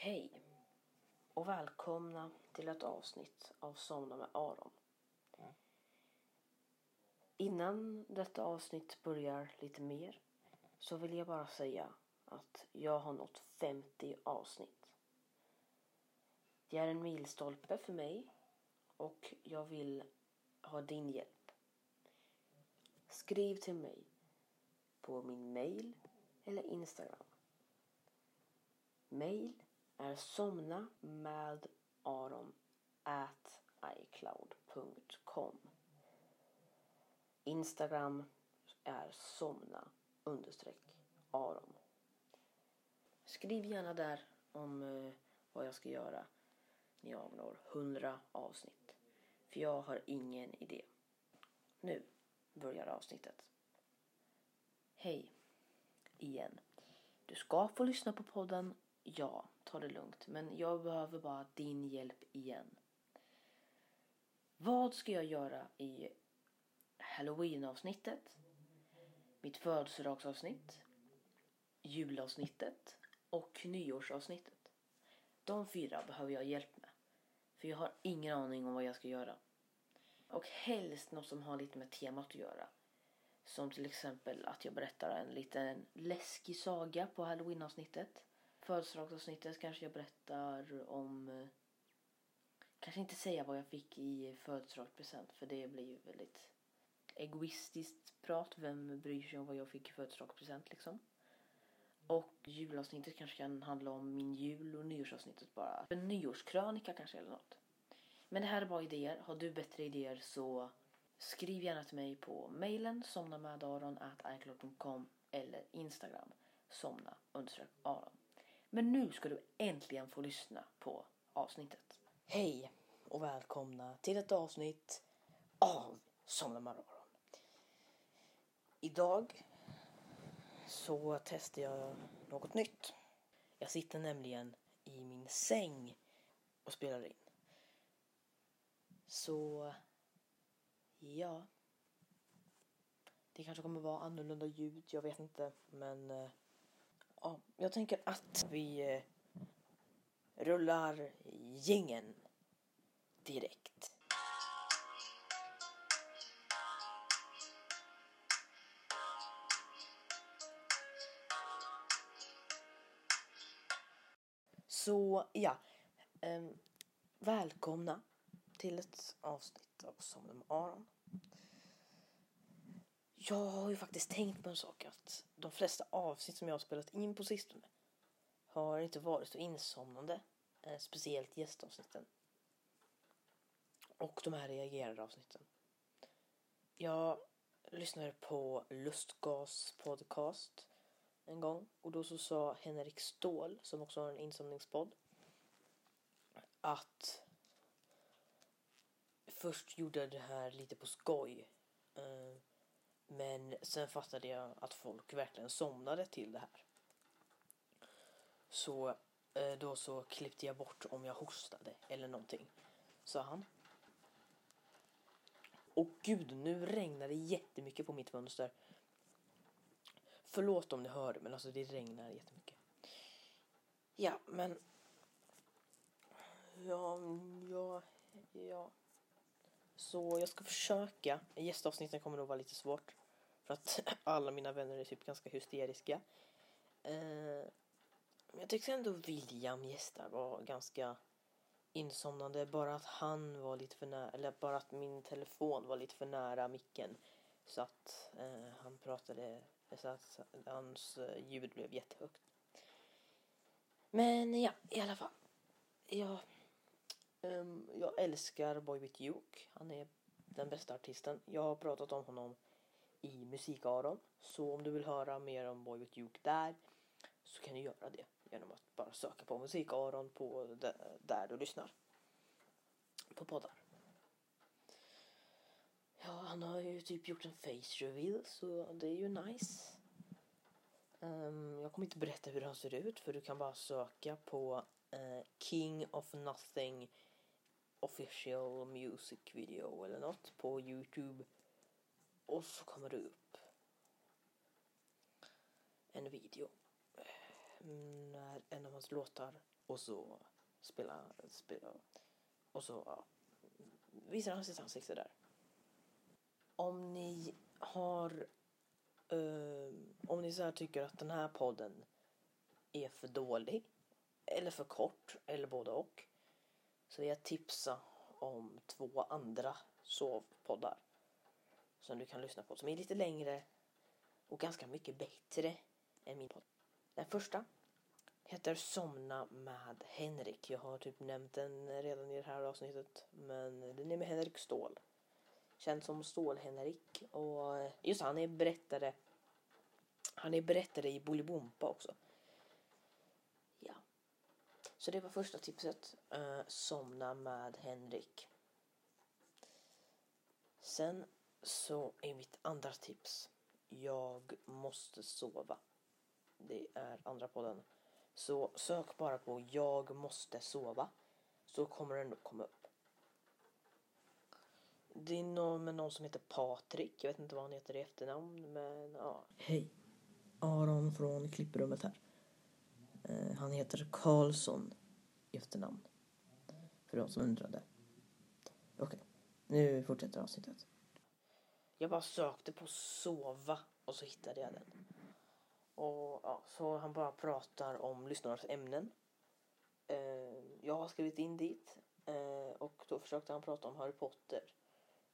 Hej och välkomna till ett avsnitt av Somna med Aron. Innan detta avsnitt börjar lite mer så vill jag bara säga att jag har nått 50 avsnitt. Det är en milstolpe för mig och jag vill ha din hjälp. Skriv till mig på min mail eller Instagram. Mail är somna med aron at icloud.com. Instagram är somna understreck aron. Skriv gärna där om eh, vad jag ska göra när jag når 100 avsnitt. För jag har ingen idé. Nu börjar avsnittet. Hej igen. Du ska få lyssna på podden. Ja, ta det lugnt. Men jag behöver bara din hjälp igen. Vad ska jag göra i Halloween-avsnittet? Mitt födelsedagsavsnitt? Julavsnittet? Och nyårsavsnittet? De fyra behöver jag hjälp med. För jag har ingen aning om vad jag ska göra. Och helst något som har lite med temat att göra. Som till exempel att jag berättar en liten läskig saga på halloween-avsnittet. Födelsedagsavsnittet kanske jag berättar om... Eh, kanske inte säga vad jag fick i födelsedagspresent för det blir ju väldigt egoistiskt prat. Vem bryr sig om vad jag fick i födelsedagspresent liksom? Och julavsnittet kanske kan handla om min jul och nyårsavsnittet bara. En nyårskrönika kanske eller något. Men det här är bara idéer. Har du bättre idéer så skriv gärna till mig på mailen somnamedaron.icloud.com eller Instagram somna aron. Men nu ska du äntligen få lyssna på avsnittet. Hej och välkomna till ett avsnitt av Somna med Aron. Idag så testar jag något nytt. Jag sitter nämligen i min säng och spelar in. Så, ja. Det kanske kommer vara annorlunda ljud, jag vet inte. Men, eh, ja, jag tänker att vi eh, rullar gängen direkt. Så ja, ehm, välkomna till ett avsnitt av Som med Aron. Jag har ju faktiskt tänkt på en sak att de flesta avsnitt som jag har spelat in på sistone har inte varit så insomnande. Eh, speciellt gästavsnitten. Och de här reagerade avsnitten. Jag lyssnade på Lustgas podcast en gång och då så sa Henrik Ståhl, som också har en insomningspodd, att först gjorde jag det här lite på skoj. Eh, men sen fattade jag att folk verkligen somnade till det här. Så eh, då så klippte jag bort om jag hostade eller någonting, sa han. Och gud, nu regnar det jättemycket på mitt fönster. Förlåt om ni hör det, men alltså det regnar jättemycket. Ja, men... Ja, ja. Så jag ska försöka. Gästavsnitten kommer nog vara lite svårt. För att alla mina vänner är typ ganska hysteriska. Eh, men jag tyckte ändå William gästar var ganska insomnande. Bara att han var lite för nära, eller bara att min telefon var lite för nära micken. Så att eh, han pratade, så att hans eh, ljud blev jättehögt. Men ja, i alla fall. Ja, Um, jag älskar Boy With Duke. Han är den bästa artisten. Jag har pratat om honom i Musikaron. Så om du vill höra mer om Boy With Duke där så kan du göra det genom att bara söka på Musikaron på där, du lyssnar på poddar. Ja, han har ju typ gjort en face reveal så det är ju nice. Um, jag kommer inte berätta hur han ser ut för du kan bara söka på uh, King of Nothing official music video eller något på Youtube. Och så kommer det upp en video mm, när en av hans låtar och så spelar spela och så ja, visar han sitt ansikte där. Om ni har eh, om ni så här tycker att den här podden är för dålig eller för kort eller både och så vill jag tipsa om två andra sovpoddar som du kan lyssna på som är lite längre och ganska mycket bättre än min podd. Den första heter Somna med Henrik. Jag har typ nämnt den redan i det här avsnittet men den är med Henrik Ståhl. Känd som Stål-Henrik och just han är berättare han är berättare i Bolibompa också. Så det var första tipset. Uh, somna med Henrik. Sen så är mitt andra tips. Jag måste sova. Det är andra podden. Så sök bara på jag måste sova. Så kommer den nog komma upp. Det är någon med någon som heter Patrik. Jag vet inte vad han heter i efternamn men ja. Hej. Aron från klipprummet här. Eh, han heter Karlsson i efternamn. För de som undrade. Okej, okay. nu fortsätter avsnittet. Jag bara sökte på sova och så hittade jag den. Och ja, så han bara pratar om lyssnarnas ämnen. Eh, jag har skrivit in dit eh, och då försökte han prata om Harry Potter.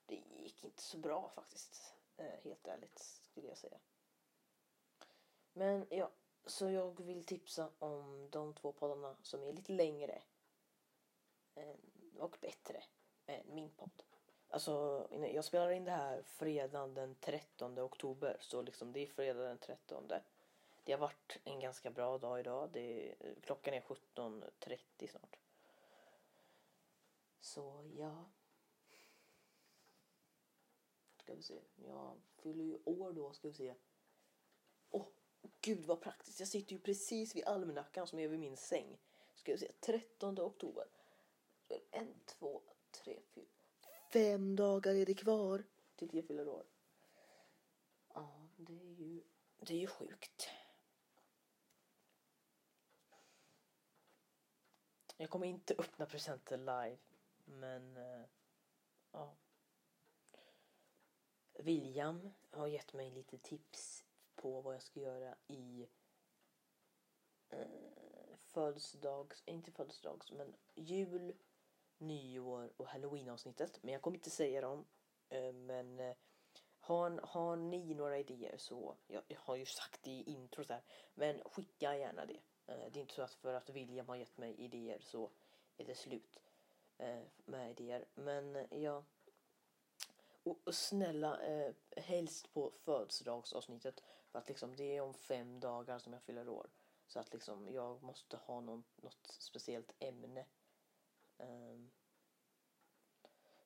Det gick inte så bra faktiskt. Eh, helt ärligt skulle jag säga. Men ja, så jag vill tipsa om de två poddarna som är lite längre eh, och bättre än min podd. Alltså, jag spelar in det här fredagen den 13 oktober, så liksom det är fredag den 13. Det har varit en ganska bra dag idag. Det är, eh, klockan är 17.30 snart. Så ja. Ska vi se. Jag fyller ju år då, ska vi se. Åh, oh, gud vad praktiskt. Jag sitter ju precis vid almanackan som är vid min säng. Ska vi se. 13 oktober. En, två, tre, fyra. Fem dagar är det kvar till jag fyller år. Ja, det är ju, det är ju sjukt. Jag kommer inte öppna presenter live. Men eh, ja. William har gett mig lite tips på vad jag ska göra i eh, födelsedags, inte födelsedags, men jul, nyår och halloween avsnittet. Men jag kommer inte säga dem. Eh, men eh, har, har ni några idéer så, jag, jag har ju sagt det i introt här, men skicka gärna det. Eh, det är inte så att för att William har gett mig idéer så är det slut eh, med idéer. Men eh, ja. Och snälla, eh, helst på födelsedagsavsnittet. För att liksom det är om fem dagar som jag fyller år. Så att liksom jag måste ha någon, något speciellt ämne. Um,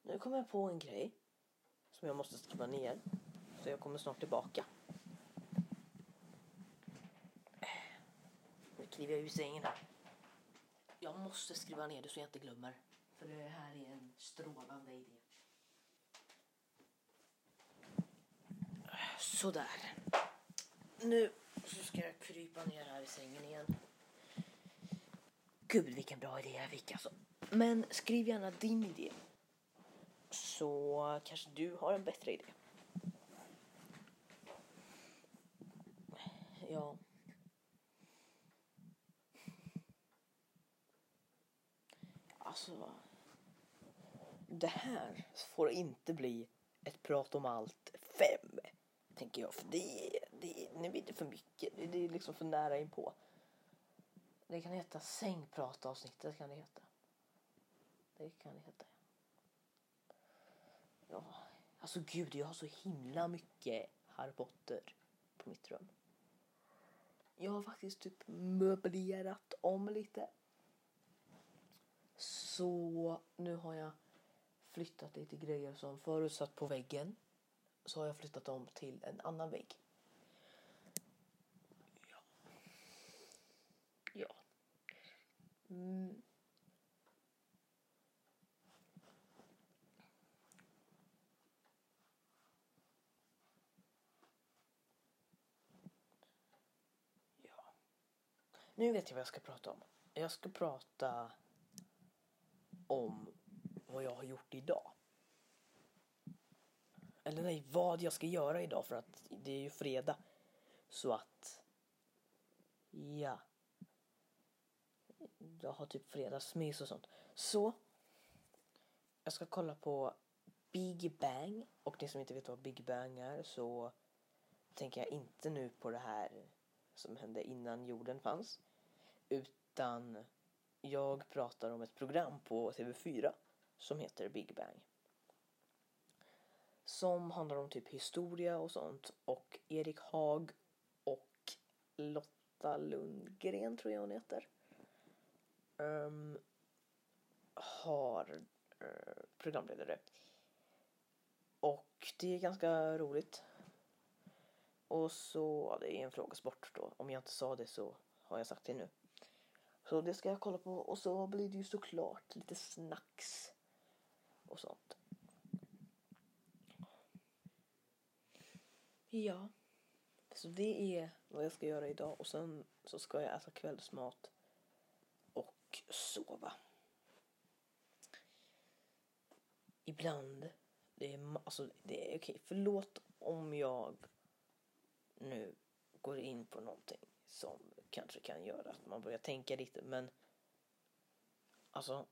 nu kommer jag på en grej som jag måste skriva ner. Så jag kommer snart tillbaka. Nu kliver jag ur sängen här. Jag måste skriva ner det så jag inte glömmer. För det här är en strålande idé. Sådär. Nu så ska jag krypa ner här i sängen igen. Gud vilken bra idé jag fick alltså. Men skriv gärna din idé. Så kanske du har en bättre idé. Ja. alltså. Det här får inte bli ett prat om allt fem. Tänker jag. För det, det, nu blir för mycket. Det är liksom för nära inpå. Det kan heta sängpratavsnittet kan det heta. Det kan det heta. Ja, alltså gud jag har så himla mycket Harry Potter på mitt rum. Jag har faktiskt typ möblerat om lite. Så nu har jag flyttat lite grejer som förut satt på väggen. Så har jag flyttat dem till en annan vägg. Ja. Ja. Mm. Ja. Nu vet jag vad jag ska prata om. jag ska prata om vad jag har gjort idag. Eller nej, vad jag ska göra idag för att det är ju fredag. Så att, ja. Jag har typ fredagsmys och sånt. Så, jag ska kolla på Big Bang. Och ni som inte vet vad Big Bang är så tänker jag inte nu på det här som hände innan jorden fanns. Utan jag pratar om ett program på TV4 som heter Big Bang. Som handlar om typ historia och sånt. Och Erik Haag och Lotta Lundgren tror jag hon heter. Um, har uh, programledare. Och det är ganska roligt. Och så, ja, det är en frågesport då. Om jag inte sa det så har jag sagt det nu. Så det ska jag kolla på och så blir det ju såklart lite snacks och sånt. Ja, så det är vad jag ska göra idag och sen så ska jag äta kvällsmat och sova. Ibland, det är, alltså, det är okej, förlåt om jag nu går in på någonting som kanske kan göra att man börjar tänka lite men alltså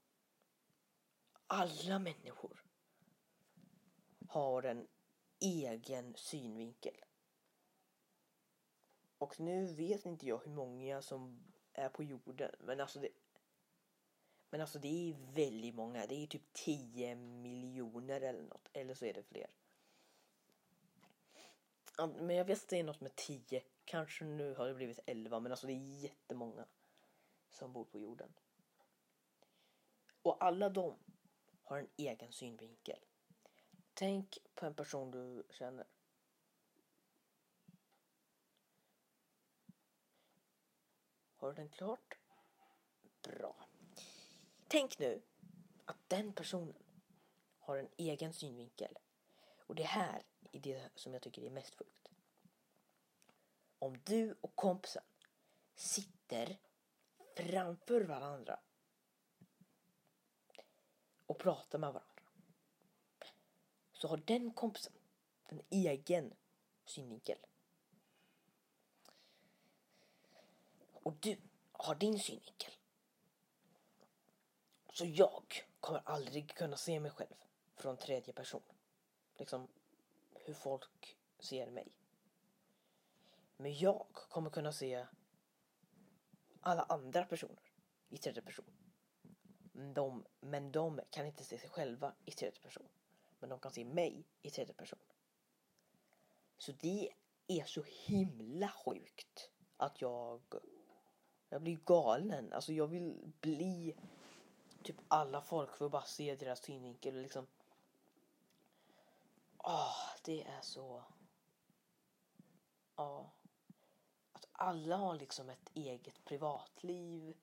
alla människor har en egen synvinkel. Och nu vet inte jag hur många som är på jorden men alltså det men alltså det är väldigt många. Det är typ 10 miljoner eller något. Eller så är det fler. Men jag vet att det är något med 10. Kanske nu har det blivit 11. Men alltså det är jättemånga som bor på jorden. Och alla de har en egen synvinkel. Tänk på en person du känner. Har du den klart? Bra. Tänk nu att den personen har en egen synvinkel. Och det här är det som jag tycker är mest sjukt. Om du och kompisen sitter framför varandra och pratar med varandra så har den kompisen en egen synvinkel. Och du har din synvinkel. Så jag kommer aldrig kunna se mig själv från tredje person. Liksom hur folk ser mig. Men jag kommer kunna se alla andra personer i tredje person. De, men de kan inte se sig själva i tredje person. Men de kan se mig i tredje person. Så det är så himla sjukt att jag... Jag blir galen. Alltså jag vill bli typ alla folk för att bara se deras synvinkel och liksom... Åh, det är så... Ja. Att alla har liksom ett eget privatliv.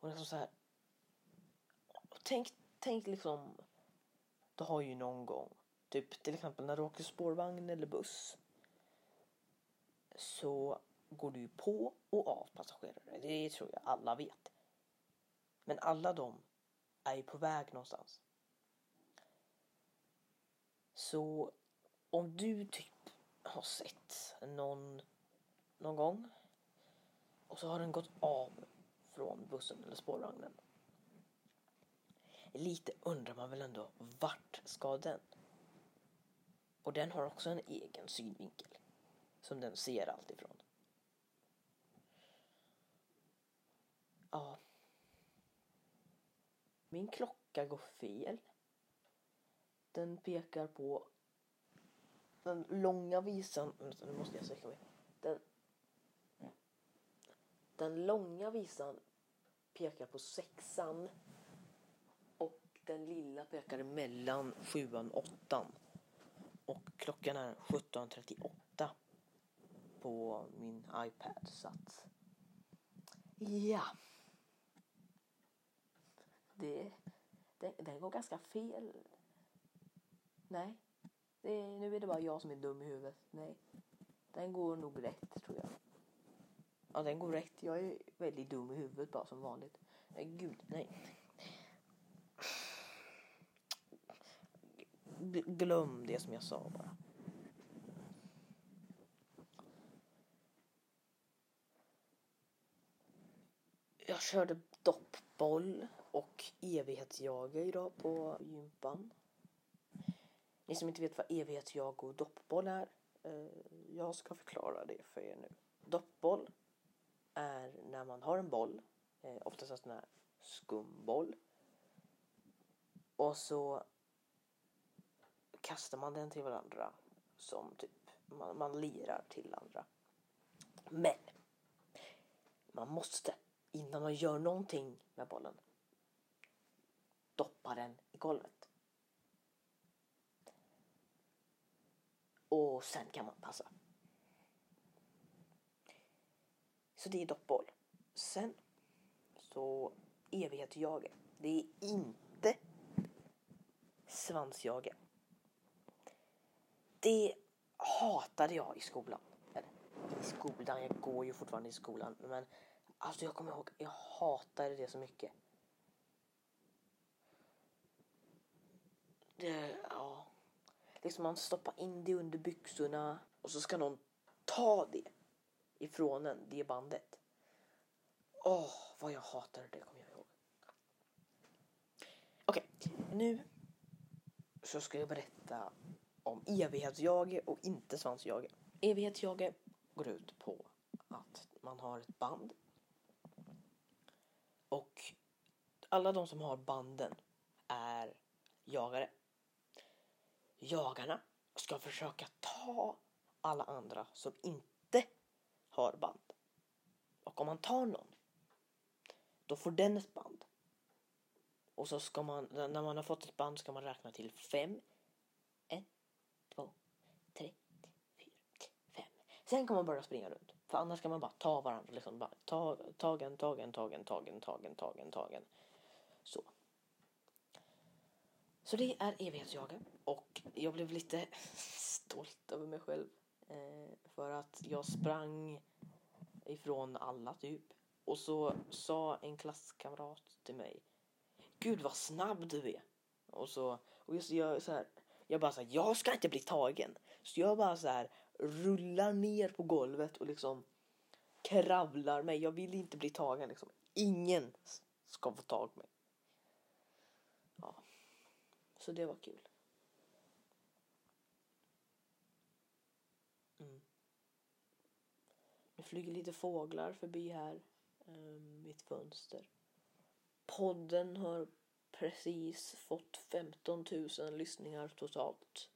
Och liksom så här... och Tänk, tänk liksom... Du har ju någon gång, typ till exempel när du åker spårvagn eller buss. Så går du på och av passagerare. Det tror jag alla vet. Men alla de är ju på väg någonstans. Så om du typ har sett någon någon gång och så har den gått av från bussen eller spårvagnen. Lite undrar man väl ändå, vart ska den? Och den har också en egen synvinkel som den ser allt ifrån. Ja. Min klocka går fel. Den pekar på den långa visan. Nu måste jag sträcka mig. Den, den långa visan pekar på sexan. Den lilla pekar mellan sjuan och åttan. Och klockan är 17.38 på min iPad. Så att... Ja. Det, den, den går ganska fel. Nej. Det, nu är det bara jag som är dum i huvudet. Nej. Den går nog rätt tror jag. Ja, den går rätt. Jag är väldigt dum i huvudet bara som vanligt. Nej, gud, nej. Glöm det som jag sa bara. Jag körde doppboll och evighetsjaga idag på gympan. Ni som inte vet vad evighetsjag och doppboll är, eh, jag ska förklara det för er nu. Doppboll är när man har en boll, eh, oftast en sån här skumboll. Och så kastar man den till varandra som typ man, man lirar till andra. Men man måste innan man gör någonting med bollen doppa den i golvet. Och sen kan man passa. Så det är doppboll. Sen så evighetsjage. Det är inte svansjage. Det hatade jag i skolan. Eller i skolan, jag går ju fortfarande i skolan. Men alltså jag kommer ihåg, jag hatade det så mycket. Det, ja. Liksom man stoppar in det under byxorna och så ska någon ta det ifrån en, det bandet. Åh, vad jag hatade det kommer jag ihåg. Okej, nu så ska jag berätta om evighetsjage och inte svansjage. Evighetsjage går ut på att man har ett band och alla de som har banden är jagare. Jagarna ska försöka ta alla andra som inte har band. Och om man tar någon, då får den ett band. Och så ska man, när man har fått ett band ska man räkna till fem. En, två, tre, fyra, fem. Sen kan man börja springa runt. För annars kan man bara ta varandra. Liksom bara ta, tagen, tagen, tagen, tagen, tagen, tagen, tagen. Så. Så det är evighetsjaget. Och jag blev lite stolt över mig själv. Eh, för att jag sprang ifrån alla typ. Och så sa en klasskamrat till mig. Gud vad snabb du är. Och så, och just jag så här. Jag bara så här, jag ska inte bli tagen. Så jag bara så här rullar ner på golvet och liksom kravlar mig. Jag vill inte bli tagen liksom. Ingen ska få tag på mig. Ja. Så det var kul. Mm. Det flyger lite fåglar förbi här. Um, mitt fönster. Podden har precis fått 15 000 lyssningar totalt.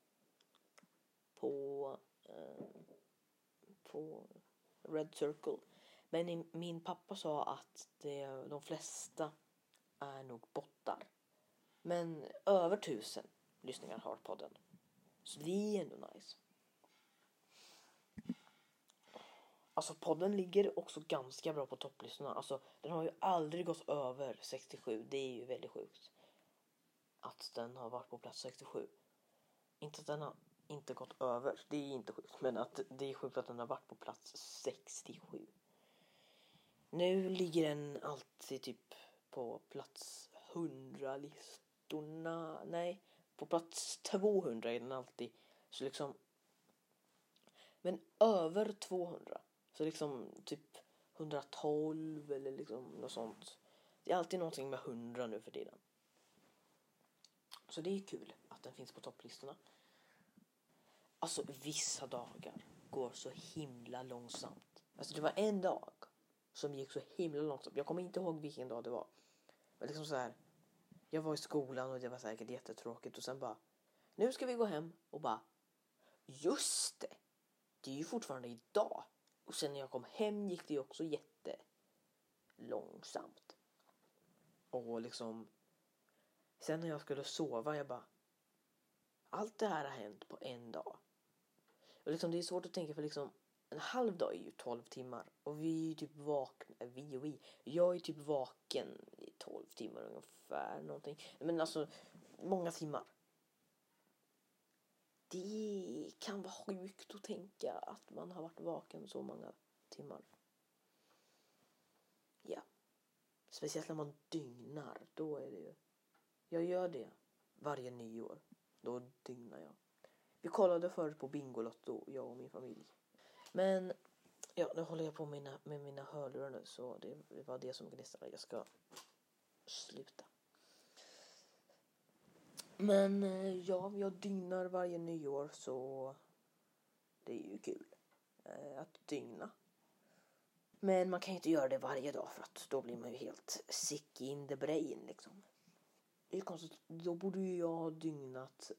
På, Eh, på Red Circle. Men min pappa sa att det, de flesta är nog bottar. Men över tusen lyssningar har podden. Så det är ändå nice. Alltså podden ligger också ganska bra på topplistorna. Alltså den har ju aldrig gått över 67. Det är ju väldigt sjukt. Att den har varit på plats 67. Inte att den har inte gått över. Det är inte sjukt. Men att det är sjukt att den har varit på plats 67. Nu ligger den alltid typ på plats 100 listorna. Nej, på plats 200 är den alltid. Så liksom. Men över 200. Så liksom typ 112 eller liksom något sånt. Det är alltid någonting med 100 nu för tiden. Så det är kul att den finns på topplistorna. Alltså vissa dagar går så himla långsamt. Alltså det var en dag som gick så himla långsamt. Jag kommer inte ihåg vilken dag det var. Men liksom så här. Jag var i skolan och det var säkert jättetråkigt och sen bara. Nu ska vi gå hem och bara. Just det. Det är ju fortfarande idag. Och sen när jag kom hem gick det ju också jättelångsamt. Och liksom. Sen när jag skulle sova jag bara. Allt det här har hänt på en dag. Och liksom det är svårt att tänka för liksom en halv dag är ju 12 timmar och vi är ju typ vakna, eh, vi och vi, jag är typ vaken i 12 timmar ungefär någonting. Men alltså många timmar. Det kan vara sjukt att tänka att man har varit vaken så många timmar. Ja. Speciellt när man dygnar. Då är det ju. Jag gör det varje nyår. Då dygnar jag. Vi kollade förut på Bingolotto, jag och min familj. Men ja, nu håller jag på med mina, med mina hörlurar nu så det, det var det som gnistrade. Jag ska sluta. Men eh, ja, jag dygnar varje nyår så det är ju kul eh, att dygna. Men man kan ju inte göra det varje dag för att då blir man ju helt sick in the brain liksom. Det är konstigt, då borde ju jag ha dygnat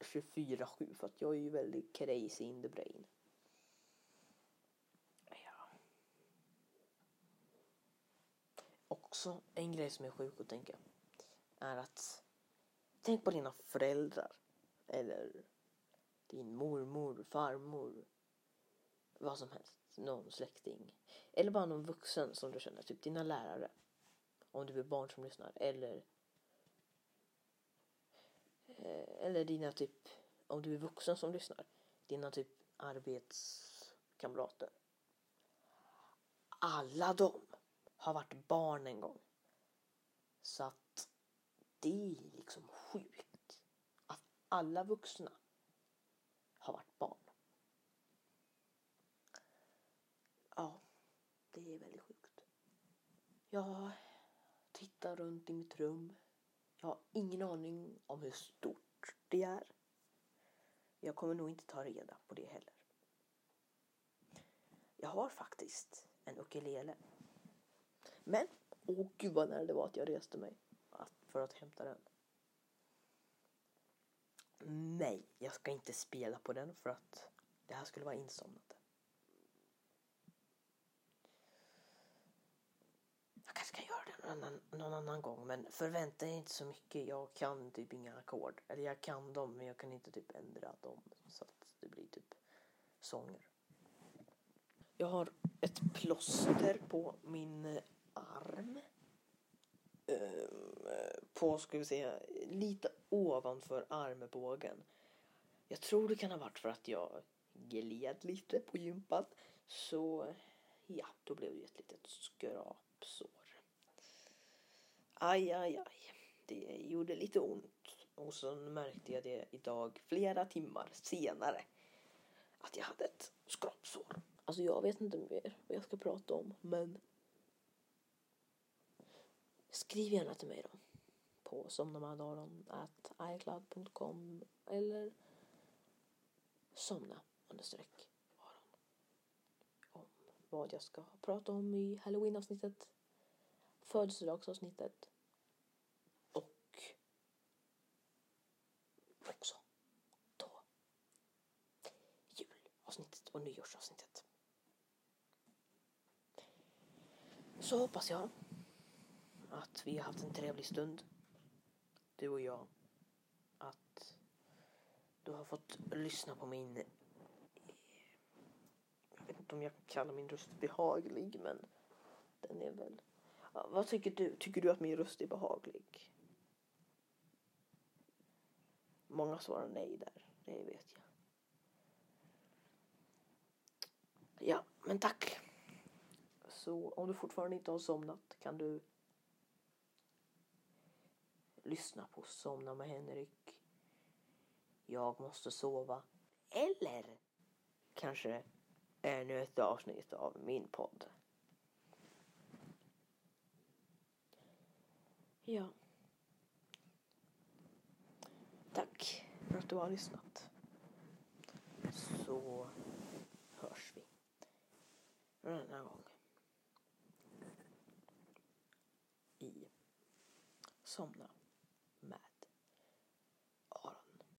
24-7 för att jag är ju väldigt crazy in the brain. Ja. Också en grej som är sjuk att tänka är att tänk på dina föräldrar eller din mormor, farmor, vad som helst, någon släkting eller bara någon vuxen som du känner, typ dina lärare om du är barn som lyssnar eller Eh, eller dina typ, om du är vuxen som lyssnar, dina typ arbetskamrater. Alla de har varit barn en gång. Så att det är liksom sjukt att alla vuxna har varit barn. Ja, det är väldigt sjukt. Jag tittar runt i mitt rum jag har ingen aning om hur stort det är. Jag kommer nog inte ta reda på det heller. Jag har faktiskt en ukulele. Men, åh gud vad nära det var att jag reste mig för att hämta den. Nej, jag ska inte spela på den för att det här skulle vara insomnat. Jag kanske kan göra annan, någon annan gång. Men förvänta er inte så mycket. Jag kan typ inga ackord. Eller jag kan dem men jag kan inte typ ändra dem så att det blir typ sånger. Jag har ett plåster på min eh, arm. Ehm, eh, på, ska vi säga, lite ovanför armbågen. Jag tror det kan ha varit för att jag gled lite på gympan. Så ja, då blev det ett litet skrapsår. Aj, aj, aj. Det gjorde lite ont. Och så märkte jag det idag flera timmar senare. Att jag hade ett skrapsår. Alltså jag vet inte mer vad jag ska prata om. Men skriv gärna till mig då. På somnamadaron.icloud.com eller somna understreck vad jag ska prata om i halloween-avsnittet födelsedagsavsnittet och också då julavsnittet och nyårsavsnittet. Så hoppas jag att vi har haft en trevlig stund, du och jag. Att du har fått lyssna på min... Inte om jag kan kalla min röst behaglig, men den är väl vad tycker du? Tycker du att min röst är behaglig? Många svarar nej där, det vet jag. Ja, men tack. Så om du fortfarande inte har somnat kan du lyssna på Somna med Henrik. Jag måste sova. Eller kanske ännu ett avsnitt av min podd. Ja. Tack för att du har lyssnat. Så hörs vi en annan gång. I Somna